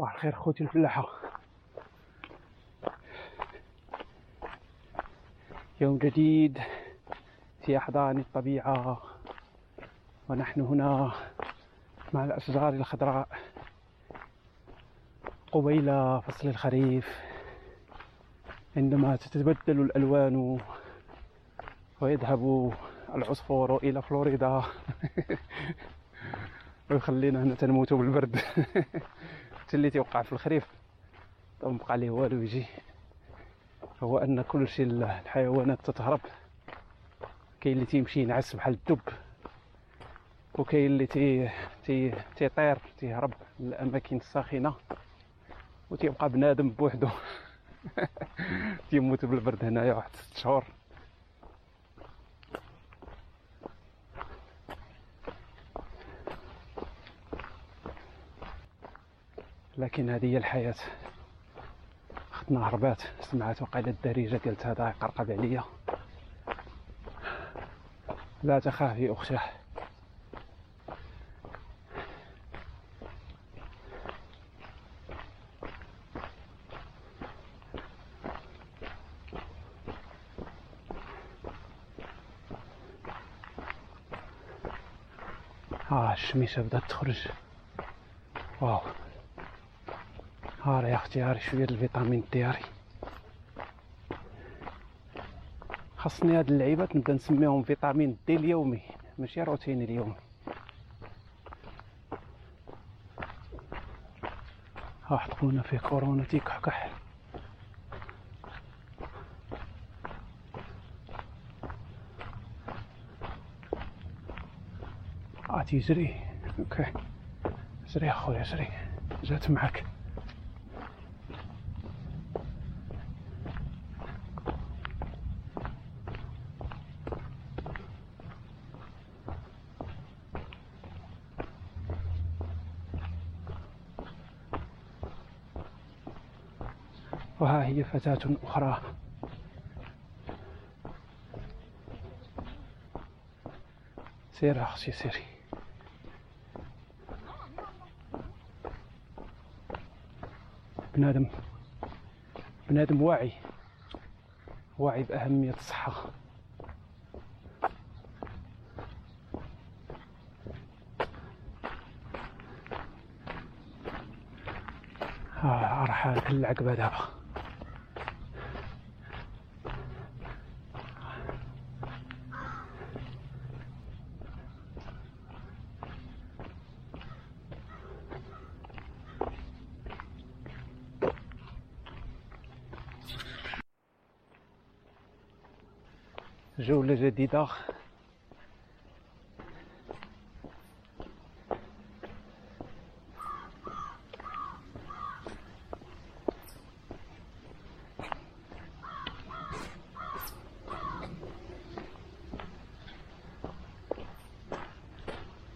صباح الخير خوتي الفلاحة. يوم جديد في أحضان الطبيعة ونحن هنا مع الأشجار الخضراء. قبيل فصل الخريف عندما تتبدل الألوان ويذهب العصفور إلى فلوريدا. ويخلينا هنا تنموت بالبرد. اللي تيوقع في الخريف. ما بقى ليه والو يجي. هو أن كل شيء الحيوانات تتهرب. كاين اللي تيمشي ينعس بحال الدب. وكاين اللي تي تي تيطير تيهرب للأماكن الساخنة. وتيبقى بنادم بوحدو. تيموت بالبرد هنايا واحد ست شهور. لكن هذه هي الحياة. خدنا هربات سمعت وقال الدارجة قالت هذا يقرقب عليا. لا تخافي أختاه آه الشميسة بدأت تخرج. wow. هاري يا أختي هاري شوية الفيتامين ديالي خاصني هاد اللعيبات نبدا نسميهم فيتامين D اليومي ماشي روتيني اليومي واحد خونا فيه كورونا تيكحكح آه تيجري أوكي سري اخويا سري جات معاك وها هي فتاة أخرى. سير أختي سيري بنادم بنادم واعي. واعي بأهمية الصحة. آه راح العقبة دابا جولة جديدة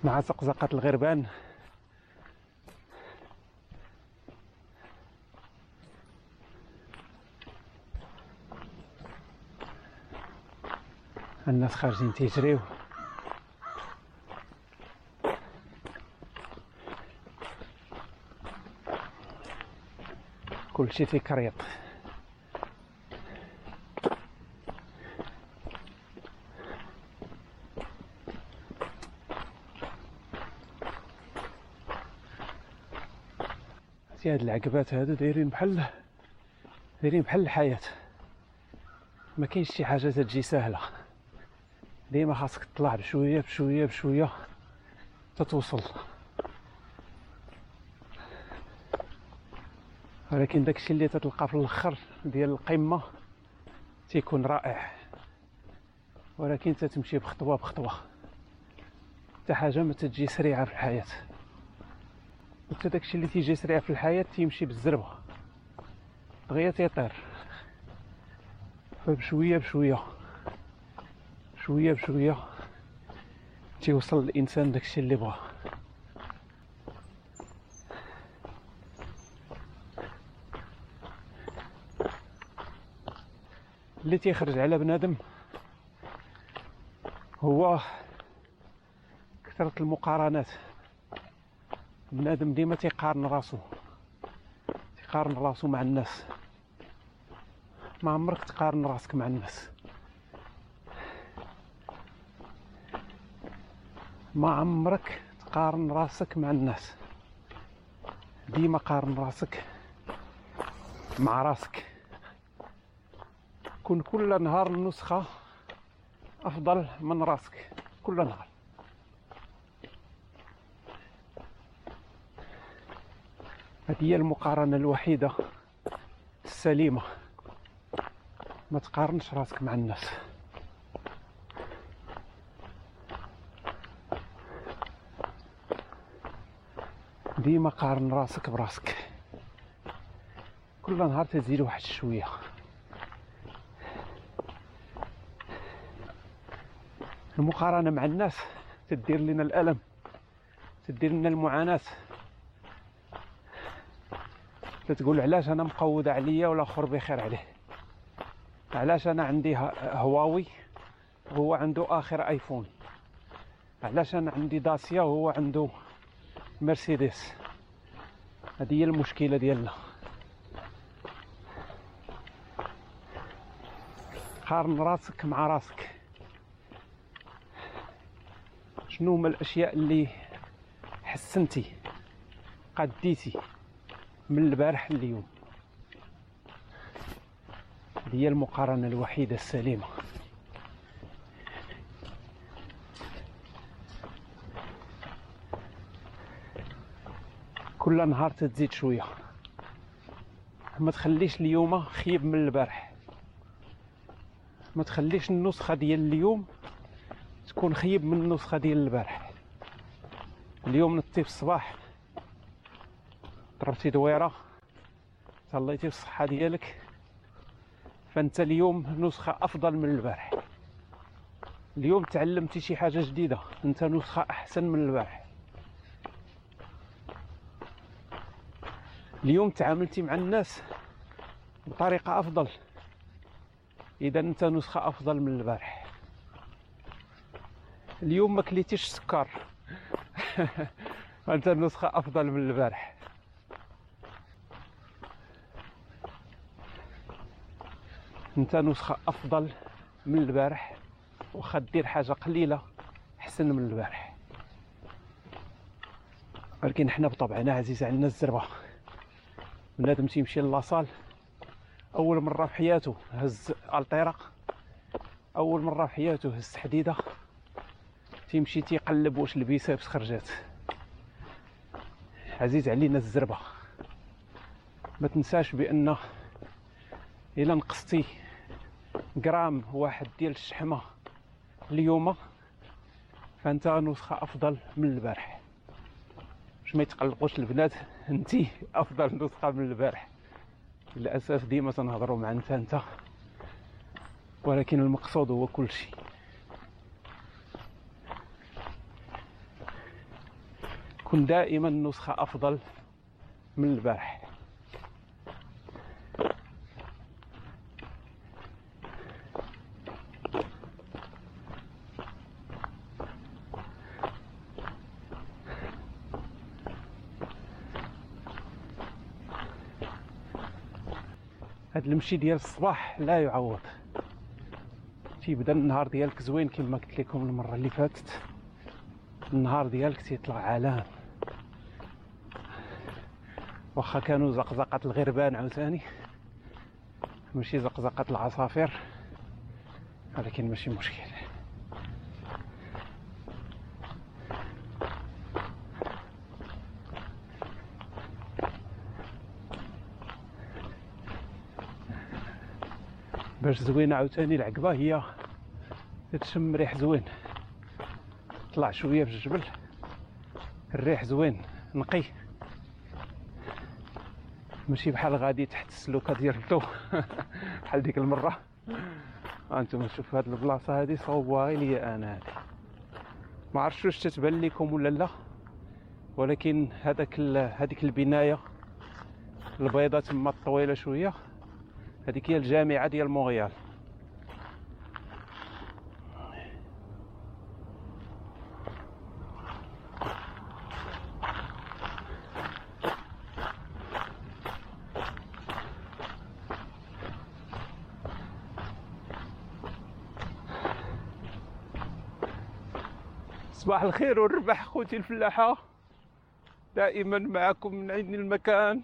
مع زقزقة الغربان. الناس خارجين تيجريو كلشي تيكريط هاد العقبات هادو دايرين بحال دايرين بحال الحياة. ما كاينش شي حاجة تجي سهلة ديما خاصك تطلع بشوية بشوية بشوية تتوصل. ولكن داكشي اللي تتلقى في الأخر ديال القمة تيكون رائع. ولكن تتمشي بخطوة بخطوة. حتى حاجة ما تجي سريعة في الحياة. حتى داكشي اللي تيجي سريع في الحياة تيمشي بالزربة. دغيا تيطير فبشوية بشوية. شوية بشوية تيوصل الإنسان داكشي اللي بغا. اللي تيخرج على بنادم هو كثرة المقارنات. بنادم ديما تيقارن راسو يقارن راسو مع الناس. ما عمرك تقارن راسك مع الناس. ما عمرك تقارن راسك مع الناس. ديما قارن راسك مع راسك. كن كل نهار نسخة أفضل من راسك. كل نهار. هذه هي المقارنة الوحيدة السليمة. ما تقارنش راسك مع الناس. ديما قارن راسك براسك. كل نهار تزيد واحد شوية. المقارنة مع الناس تدير لنا الألم تدير لنا المعاناة. تتقول علاش أنا مقوده عليا ولا أخر بخير عليه. علاش أنا عندي هواوي وهو عنده آخر آيفون. علاش أنا عندي داسيا وهو عنده مرسيدس. هذه هي المشكلة ديالنا. قارن راسك مع راسك. شنو هما الأشياء اللي حسنتي قديتي من البارح اليوم هي المقارنة الوحيدة السليمة. كل نهار تزيد شوية. ما تخليش اليوم خيب من البارح. ما تخليش النسخة ديال اليوم تكون خيب من النسخة ديال البارح. اليوم نطي في الصباح. ضربتي دويرة. تهليتي في الصحة ديالك. فأنت اليوم نسخة أفضل من البارح. اليوم تعلمتي شي حاجة جديدة. أنت نسخة أحسن من البارح. اليوم تعاملتي مع الناس بطريقة أفضل. إذا أنت نسخة أفضل من البارح. اليوم ما كليتيش السكر أنت نسخة أفضل من البارح. أنت نسخة أفضل من البارح. واخا دير حاجة قليلة أحسن من البارح. ولكن حنا بطبعنا عزيز علينا الزربة. بنادم تيمشي لاصال أول مرة في حياته هز الطيرة أول مرة في حياته هز حديدة. تيمشي تيقلب واش البيسابس خرجات. عزيز علينا الزربة. ما تنساش بأن إلا نقصتي غرام واحد ديال الشحمة اليوم فأنت نسخة أفضل من البارح. باش ما يتقلقوش البنات. انت افضل نسخة من البارح. للأسف ديما تنهضروا مع انت انت ولكن المقصود هو كل شيء. كن دائما نسخة افضل من البارح. هاد المشي ديال الصباح لا يعوض. تيبدا النهار ديالك زوين كما قلت لكم المرة اللي فاتت. النهار ديالك تيطلع علام واخا كانوا زقزقة الغربان عاوتاني. ماشي زقزقة العصافير. ولكن ماشي مشكل. باش زوينة عاوتاني العقبة. هي تشم ريح زوين. طلع شوية في الجبل الريح زوين نقي. ماشي بحال غادي تحت السلوكة ديال الضو بحال ديك المرة. أنتم شوفوا هاد البلاصة هادي غير ليا أنا هادي. ما عرفتش واش تتبان لكم ولا لا. ولكن هذاك هذيك البناية البيضاء تما الطويله شوية. هذيك هي الجامعة ديال مونريال. صباح الخير والربح خوتي الفلاحة. دائما معكم من عين المكان.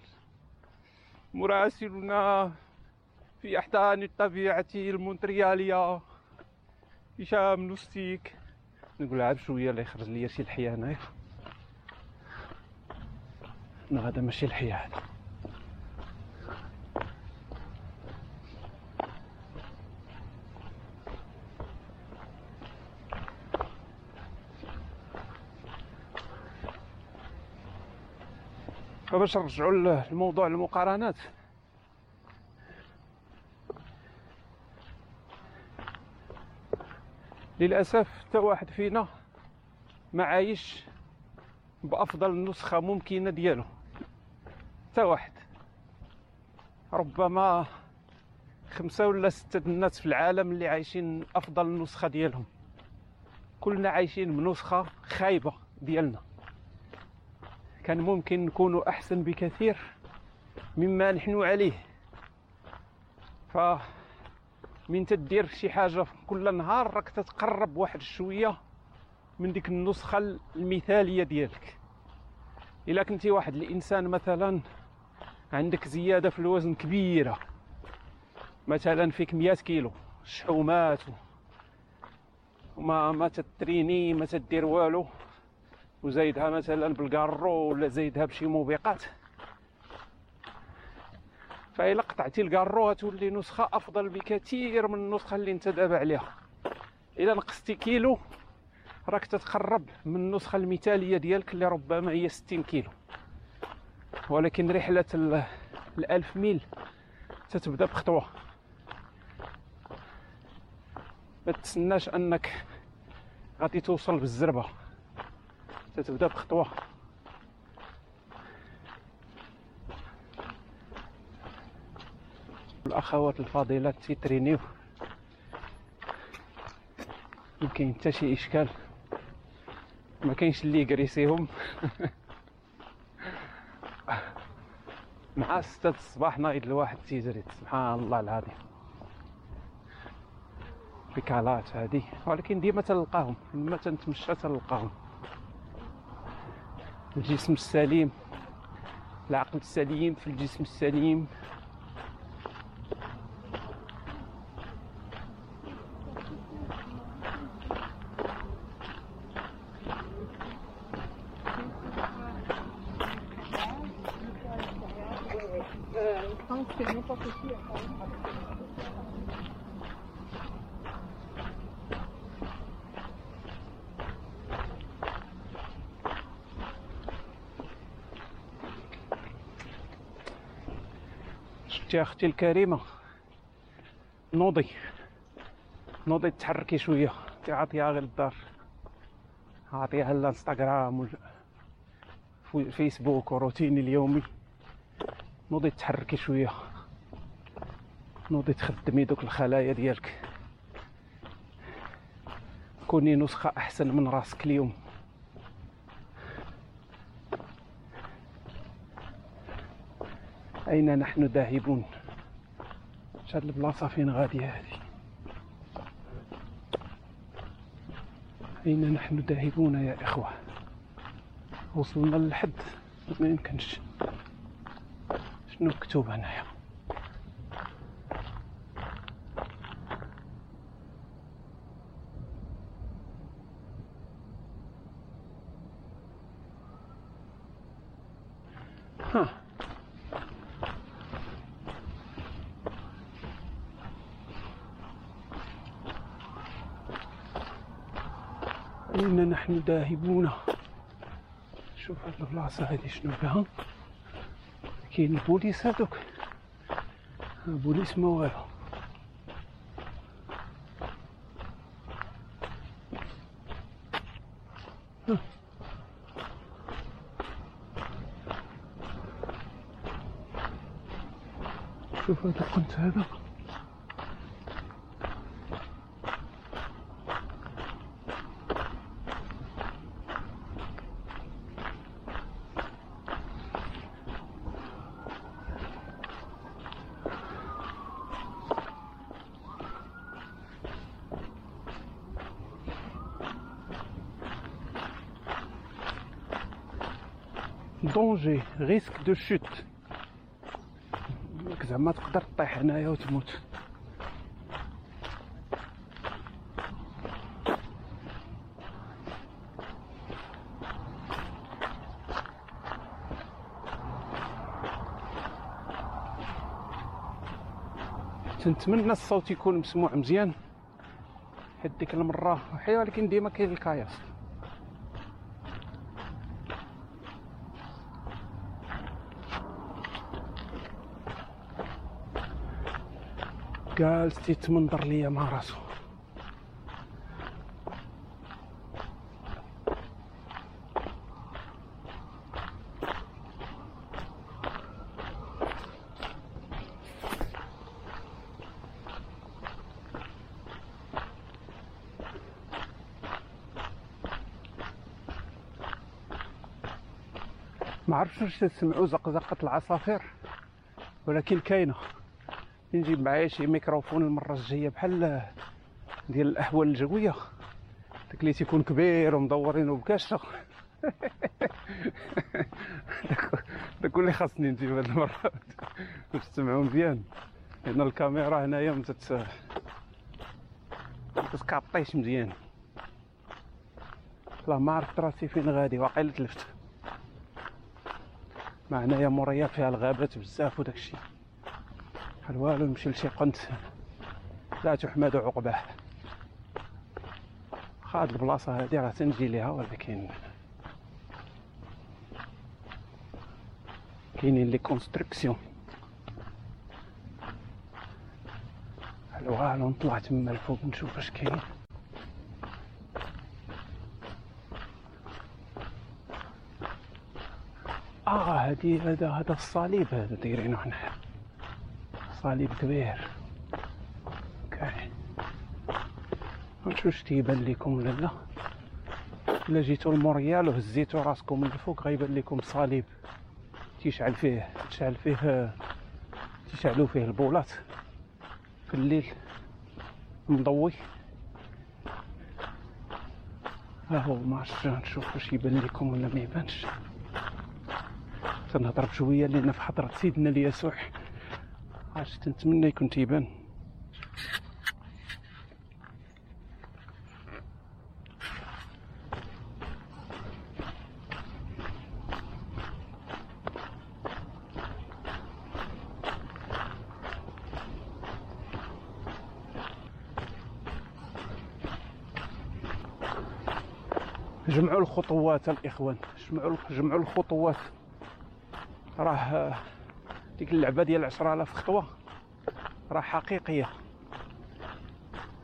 مراسلنا في أحضان الطبيعة المونتريالية. هشام نوستيك. نقول عاد شوية اللي يخرج لي شي لحية هنايا هذا ماشي لحية هذا فباش نرجعوا لموضوع المقارنات. للأسف حتى واحد فينا ما عايش بأفضل نسخة ممكنة ديالو. حتى واحد. ربما خمسة ولا ستة الناس في العالم اللي عايشين أفضل نسخة ديالهم. كلنا عايشين بنسخة خايبة ديالنا. كان ممكن نكون أحسن بكثير مما نحن عليه. ف من تدير شي حاجة كل نهار راك تتقرب واحد شوية من ديك النسخة المثالية ديالك. إلا كنتي واحد الإنسان مثلا عندك زيادة في الوزن كبيرة مثلا فيك مية كيلو شحومات وما ما تتريني ما تدير والو؟ وزايدها مثلا بالكارو ولا زايدها بشي موبقات؟ فإلا قطعتي الكارو تولي نسخة أفضل بكثير من النسخة اللي أنت دابا عليها. إلا نقصتي كيلو راك تتقرب من النسخة المثالية ديالك اللي ربما هي 60 كيلو. ولكن رحلة الألف ميل تتبدأ بخطوة. ما تتسناش أنك غادي توصل بالزربة. تتبدأ بخطوة. الأخوات الفاضلات تيترينيو ما كاين حتى شي إشكال. ما كاينش اللي يكريسيهم مع ستة الصباح نايض الواحد تيجري سبحان الله العظيم. بكالات هادي ولكن ديما تلقاهم. لما تنتمشى تلقاهم. الجسم السليم. العقل السليم في الجسم السليم. شفتي أختي الكريمة؟ نوضي. نوضي تحركي شوية. تعطيها غير الدار. عطيها الانستغرام فيسبوك وروتيني اليومي. نوضي تحركي شوية. نوضي تخدمي دوك الخلايا ديالك. كوني نسخة أحسن من راسك اليوم. أين نحن ذاهبون؟ هاد البلاصة فين غادية هذه أين نحن ذاهبون يا إخوة؟ وصلنا للحد ما يمكنش. شنو مكتوب هنايا ها أين نحن ذاهبون شوف هاد البلاصة هادي شنو فيها. كاين البوليس هادوك البوليس ما والو. شوف هذا القنت هذا. danger risque de chute زعما تقدر طيح هنايا وتموت تنتمنى الصوت يكون مسموع مزيان. حيت ديك المرة حي ولكن ديما كاين الكاياس. جالس تيتمنظر ليا مع راسو ما عرفتش واش تسمعوا زقزقة العصافير ولكن كاينة. نجيب معايا شي ميكروفون المرة الجاية بحال ديال الاحوال الجوية. داك اللي تيكون كبير ومدورينه بكاشه داك اللي خاصني نجيب هاد المرة. باش تسمعوا مزيان. لأن الكاميرا هنايا ما تت تسكابطيش مزيان. لا ما عرفت راسي فين غادي؟ واقيلا تلفت. ما هنايا موريال فيها الغابات بزاف وداك الشيء. بحال والو نمشي لشي قنت. لا تحمد عقباه هاد البلاصة هادي راه تنجي ليها ولكن كاينين les constructions والو نطلع تما الفوق نشوف اش كاين. آه هادي هذا هذا الصليب هذا دايرينه هنا صليب كبير. okay واش تيبان ولا لا إلا جيتو لموريال وهزيتو راسكم من الفوق غيبان لكم صليب. تيشعل فيه تشعل فيه تيشعلو فيه البولات. في الليل مضوي. ها هو ما نشوف واش يبان لكم ولا ما يبانش. تنهضر بشوية لأن في حضرة سيدنا اليسوع. عرفت تنتمنى يكون تيبان. جمعوا الخطوات الإخوان جمعوا جمعوا الخطوات. راه ديك اللعبة ديال 10000 خطوة. راه حقيقية.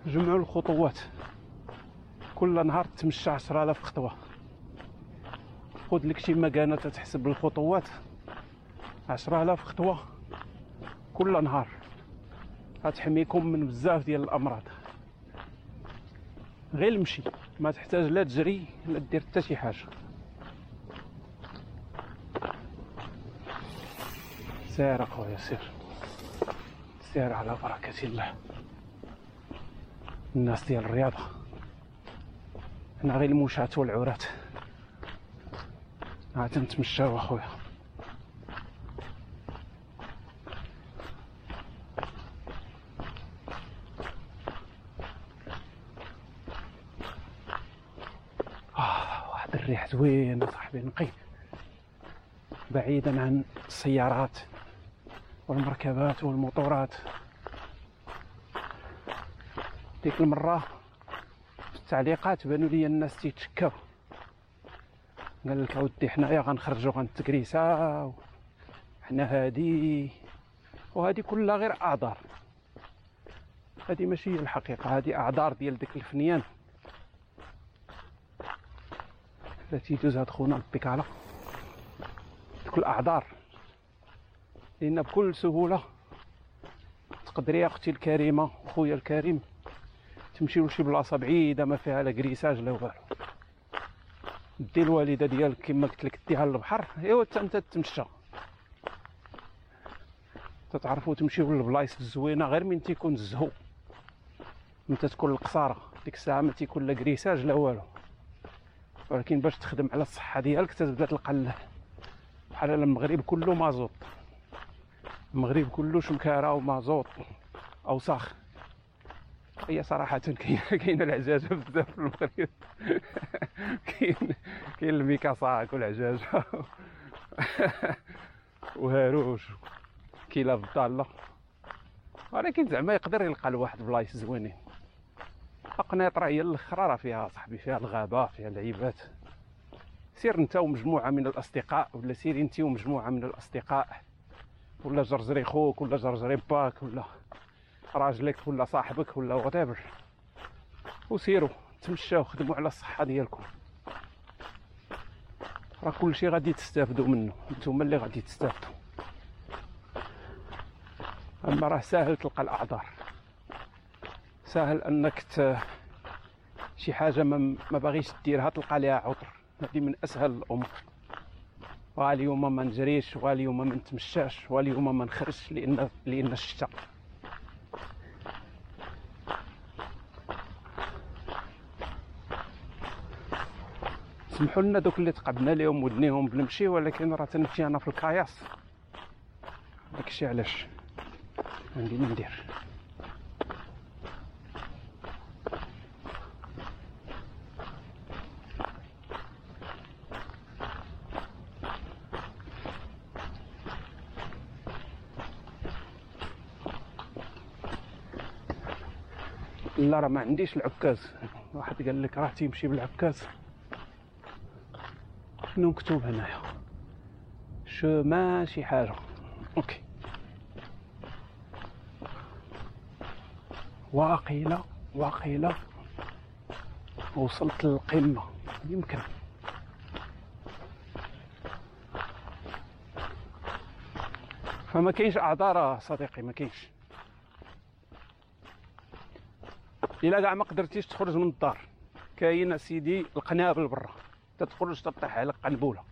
جمعوا الخطوات. كل نهار تمشى 10000 خطوة. خذ لك شي مكانة تحسب الخطوات. 10000 خطوة. كل نهار. غتحميكم من بزاف ديال الأمراض. غير المشي. ما تحتاج لا تجري لا دير حتى شي حاجة. سير اخويا سير سير على بركة الله. الناس ديال الرياضة. أنا غير المشاة والعورات. عاد نتمشاو أخويا. آه واحد الريح زوين صاحبي نقي. بعيدا عن السيارات. والمركبات والموطورات ديك المرة في التعليقات بانوا لي الناس تيتشكاو. قال لك أودي حنايا غنخرجوا غنتكريساو حنا هادي وهادي كلها غير أعذار. هادي ماشي هي الحقيقة هادي أعذار ديال ديك الفنيان. التي تزهد خونا البيكالا دوك الأعذار. لأن بكل سهولة تقدري يا أختي الكريمة خويا الكريم تمشي لشي بلاصة بعيدة ما فيها لا كريساج لا والو. دي الوالدة ديالك كما قلت لك ديها للبحر. إيوا حتى أنت تمشى. تتعرفوا تمشيو للبلايص الزوينة غير من تيكون الزهو. من تكون القصارة. ديك الساعة ما تيكون لا كريساج لا والو. ولكن باش تخدم على الصحة ديالك تتبدا تلقى بحال المغرب كله مازوط. المغرب كله شمكاره ومازوط اوساخ هي صراحة كاين كاين العجاجة بزاف في المغرب. كاين كاين الميكاساك والعجاجة وهاروش كيلة بالضالة ولكن زعما يقدر يلقى لواحد بلايص زوينين. قنيطرة هي الأخرى راه فيها صاحبي فيها الغابة فيها العيبات سير أنت ومجموعة من الأصدقاء ولا سيري أنت ومجموعة من الأصدقاء. ولا جرجري خوك ولا جرجري باك ولا راجلك ولا صاحبك ولا واتيفر وسيروا تمشاو خدموا على الصحة ديالكم. راه كلشي غادي تستافدوا منه. نتوما اللي غادي تستافدوا. أما راه ساهل تلقى الأعذار. ساهل أنك ت... شي حاجة ما, ما باغيش ديرها تلقى ليها عذر. هذه من أسهل الأمور. واليوم ما نجريش واليوم ما نتمشاش واليوم ما نخرجش لأن لأن الشتاء. سمحوا لنا دوك اللي تقبنا لهم ودنيهم بنمشي ولكن راه تنمشي أنا في الكاياس. داكشي علاش؟ عندي ما ندير لا راه ما عنديش العكاز. واحد قال لك راه تيمشي بالعكاز. شنو مكتوب هنايا شومان شي حاجة. أوكي. واقيلا واقيلا. وصلت للقمة. يمكن. فما كاينش أعذار صديقي ما كاينش. إلا كاع ما قدرتيش تخرج من الدار. كاين سيدي القنابل برا تتخرج تطيح على قنبولة.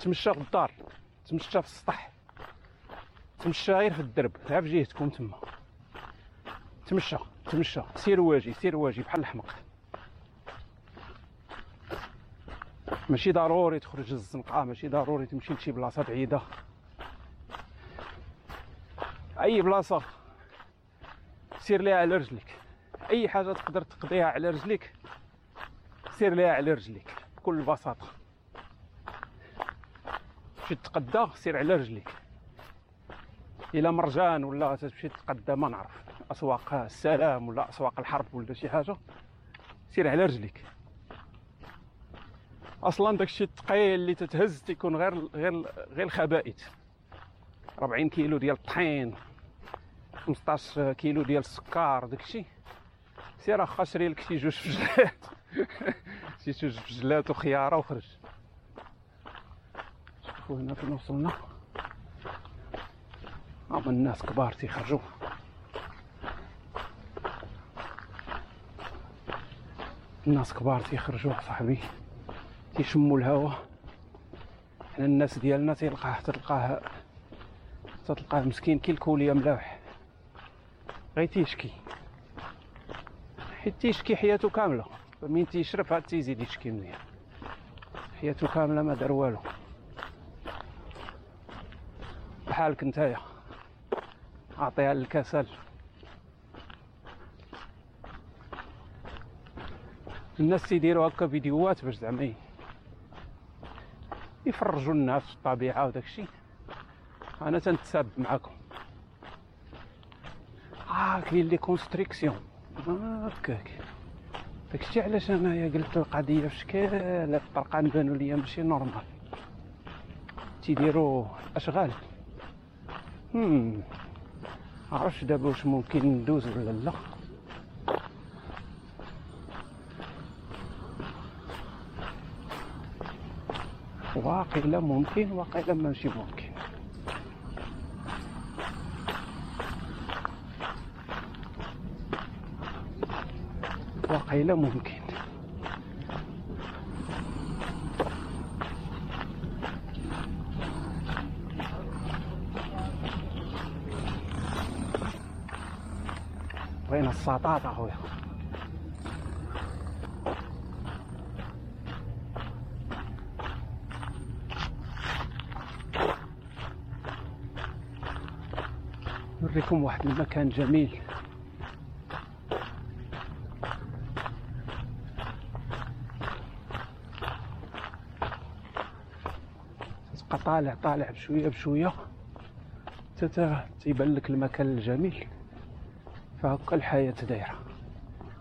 تمشى في الدار. تمشى في السطح. تمشى غير في الدرب. غير في جهتكم تما. تمشى. تمشى. سير واجي. سير واجي بحال الحمق ماشي ضروري تخرج للزنقة. ماشي ضروري تمشي لشي بلاصة بعيدة. أي بلاصة. سير ليها على رجلك. أي حاجة تقدر تقضيها على رجلك سير ليها على رجليك بكل بساطة. تمشي تتقدى سير على رجليك. إلى مرجان ولا تمشي تتقدى ما نعرف. أسواق السلام ولا أسواق الحرب ولا شي حاجة سير على رجليك. أصلا داكشي الثقيل اللي تتهز تيكون غير غير غير الخبائث. 40 كيلو ديال الطحين 15 كيلو ديال السكر داكشي سير اخا شري لك شي جوج فجلات. شي جوج فجلات وخيارة وخرج. شوفوا هنا فين وصلنا. هما الناس كبار تيخرجوا. الناس كبار تيخرجوا صاحبي. تيشموا الهواء حنا الناس ديالنا تلقاه تلقاه تلقاه مسكين كي الكولية ملاح غير تيشكي. حيت تيشكي حياته كاملة. فمين تيشرف عاد تيزيد يشكي مزيان. حياته كاملة ما دار والو. بحالك نتايا. أعطيها للكسل. الناس تيديروا هكا فيديوهات باش زعما يفرجوا الناس في الطبيعة وداك الشيء أنا تنتساب معاكم. آه كاين les constructions هكاك داكشي علاش أنايا قلت القضية؟ في الطرقان بانوا ليا ماشي normal. تيديروا أشغال. هم. عرفتش دابا واش ممكن ندوز ولا لا. واقيلا ممكن واقيلا ماشي ممكن الوعي ممكن. وين الساطات اخويا نوريكم واحد المكان جميل. طالع طالع بشوية بشوية. حتى تيبان لك المكان الجميل. فهكا الحياة دايرة.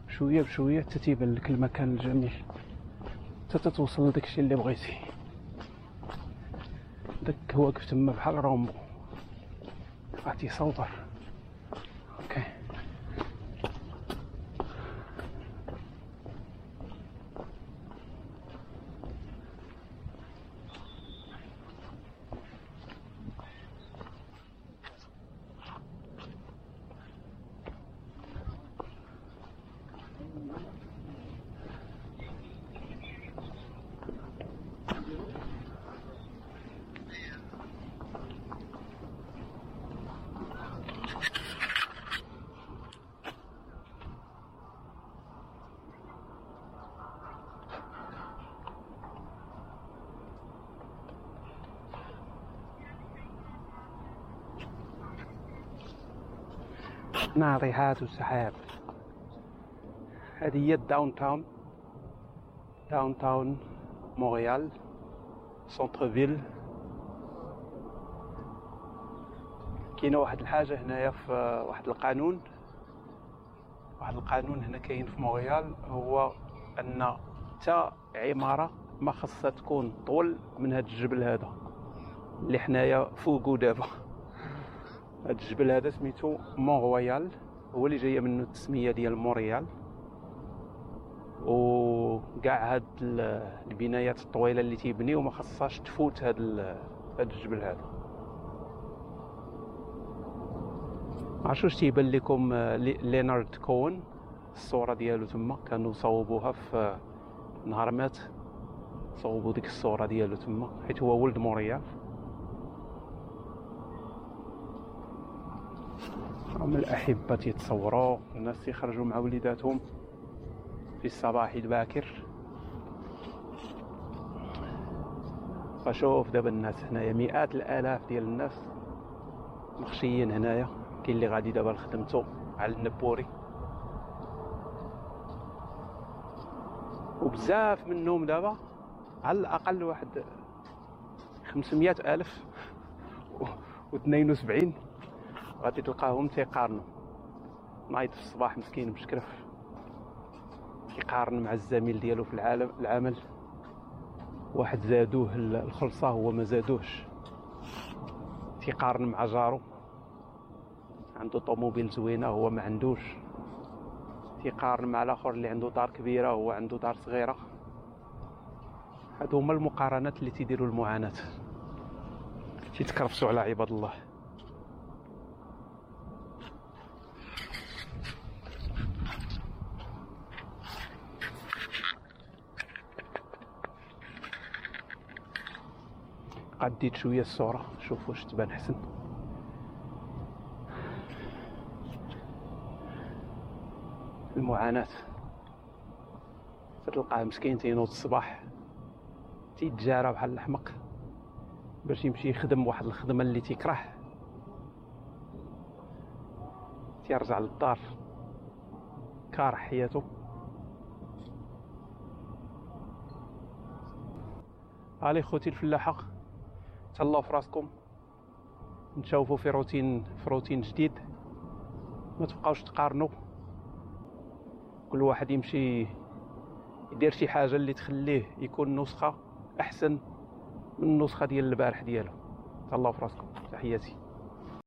بشوية بشوية حتى تيبان لك المكان الجميل. حتى توصل لداكشي اللي بغيتي. داك واقف تما بحال رومبو غادي يصور أوكي ناطحات السحاب. هذه هي ال downtown downtown مونريال centre-ville كاينة واحد الحاجة هنايا في واحد القانون. واحد القانون هنا كاين في مونريال هو أن حتى عمارة ما خصها تكون طول من هذا الجبل هذا اللي حنايا فوقو دابا هذا الجبل هذا سميتو مون رويال. هو اللي جاية منه التسمية ديال موريال وكاع هاد البنايات الطويلة اللي تيبنيو ما خصهاش تفوت هاد هاد الجبل هذا. عرفتوا واش تيبان لكم ليونارد كوهن الصورة ديالو تما كانوا صوبوها في نهار مات. صوبوا ديك الصورة ديالو تما حيت هو ولد موريال هم الأحبة تيتصوروا الناس تيخرجوا مع وليداتهم في الصباح الباكر. فشوف دابا الناس هنايا مئات الآلاف ديال الناس مخشيين هنايا. كاين اللي غادي دابا لخدمتو على النبوري. وبزاف منهم دابا على الأقل واحد 500 ألف و 72 غادي تلقاهم تيقارنوا نايض في الصباح مسكين بشكرف كيقارن مع الزميل ديالو في العالم العمل. واحد زادوه الخلصة هو ما زادوهش. تيقارن مع جارو. عنده طوموبيل زوينة هو ما عندوش. تيقارن مع الآخر اللي عنده دار كبيرة هو عنده دار صغيرة. هادو هما المقارنات اللي تيديروا المعاناة. تيتكرفسوا على عباد الله. عديت شوية الصورة. شوف واش تبان حسن. المعاناة. تلقاه مسكين تينوض الصباح. تيتجارى بحال الحمق باش يمشي يخدم واحد الخدمة اللي تيكره تيرجع للدار. كاره حياته. علي خوتي الفلاحة؟ تهلاو في راسكم نتشوفوا في روتين في روتين جديد. ما تبقاوش تقارنوا. كل واحد يمشي يدير شي حاجة اللي تخليه يكون نسخة أحسن من النسخة ديال البارح ديالو. تهلاو في راسكم تحياتي.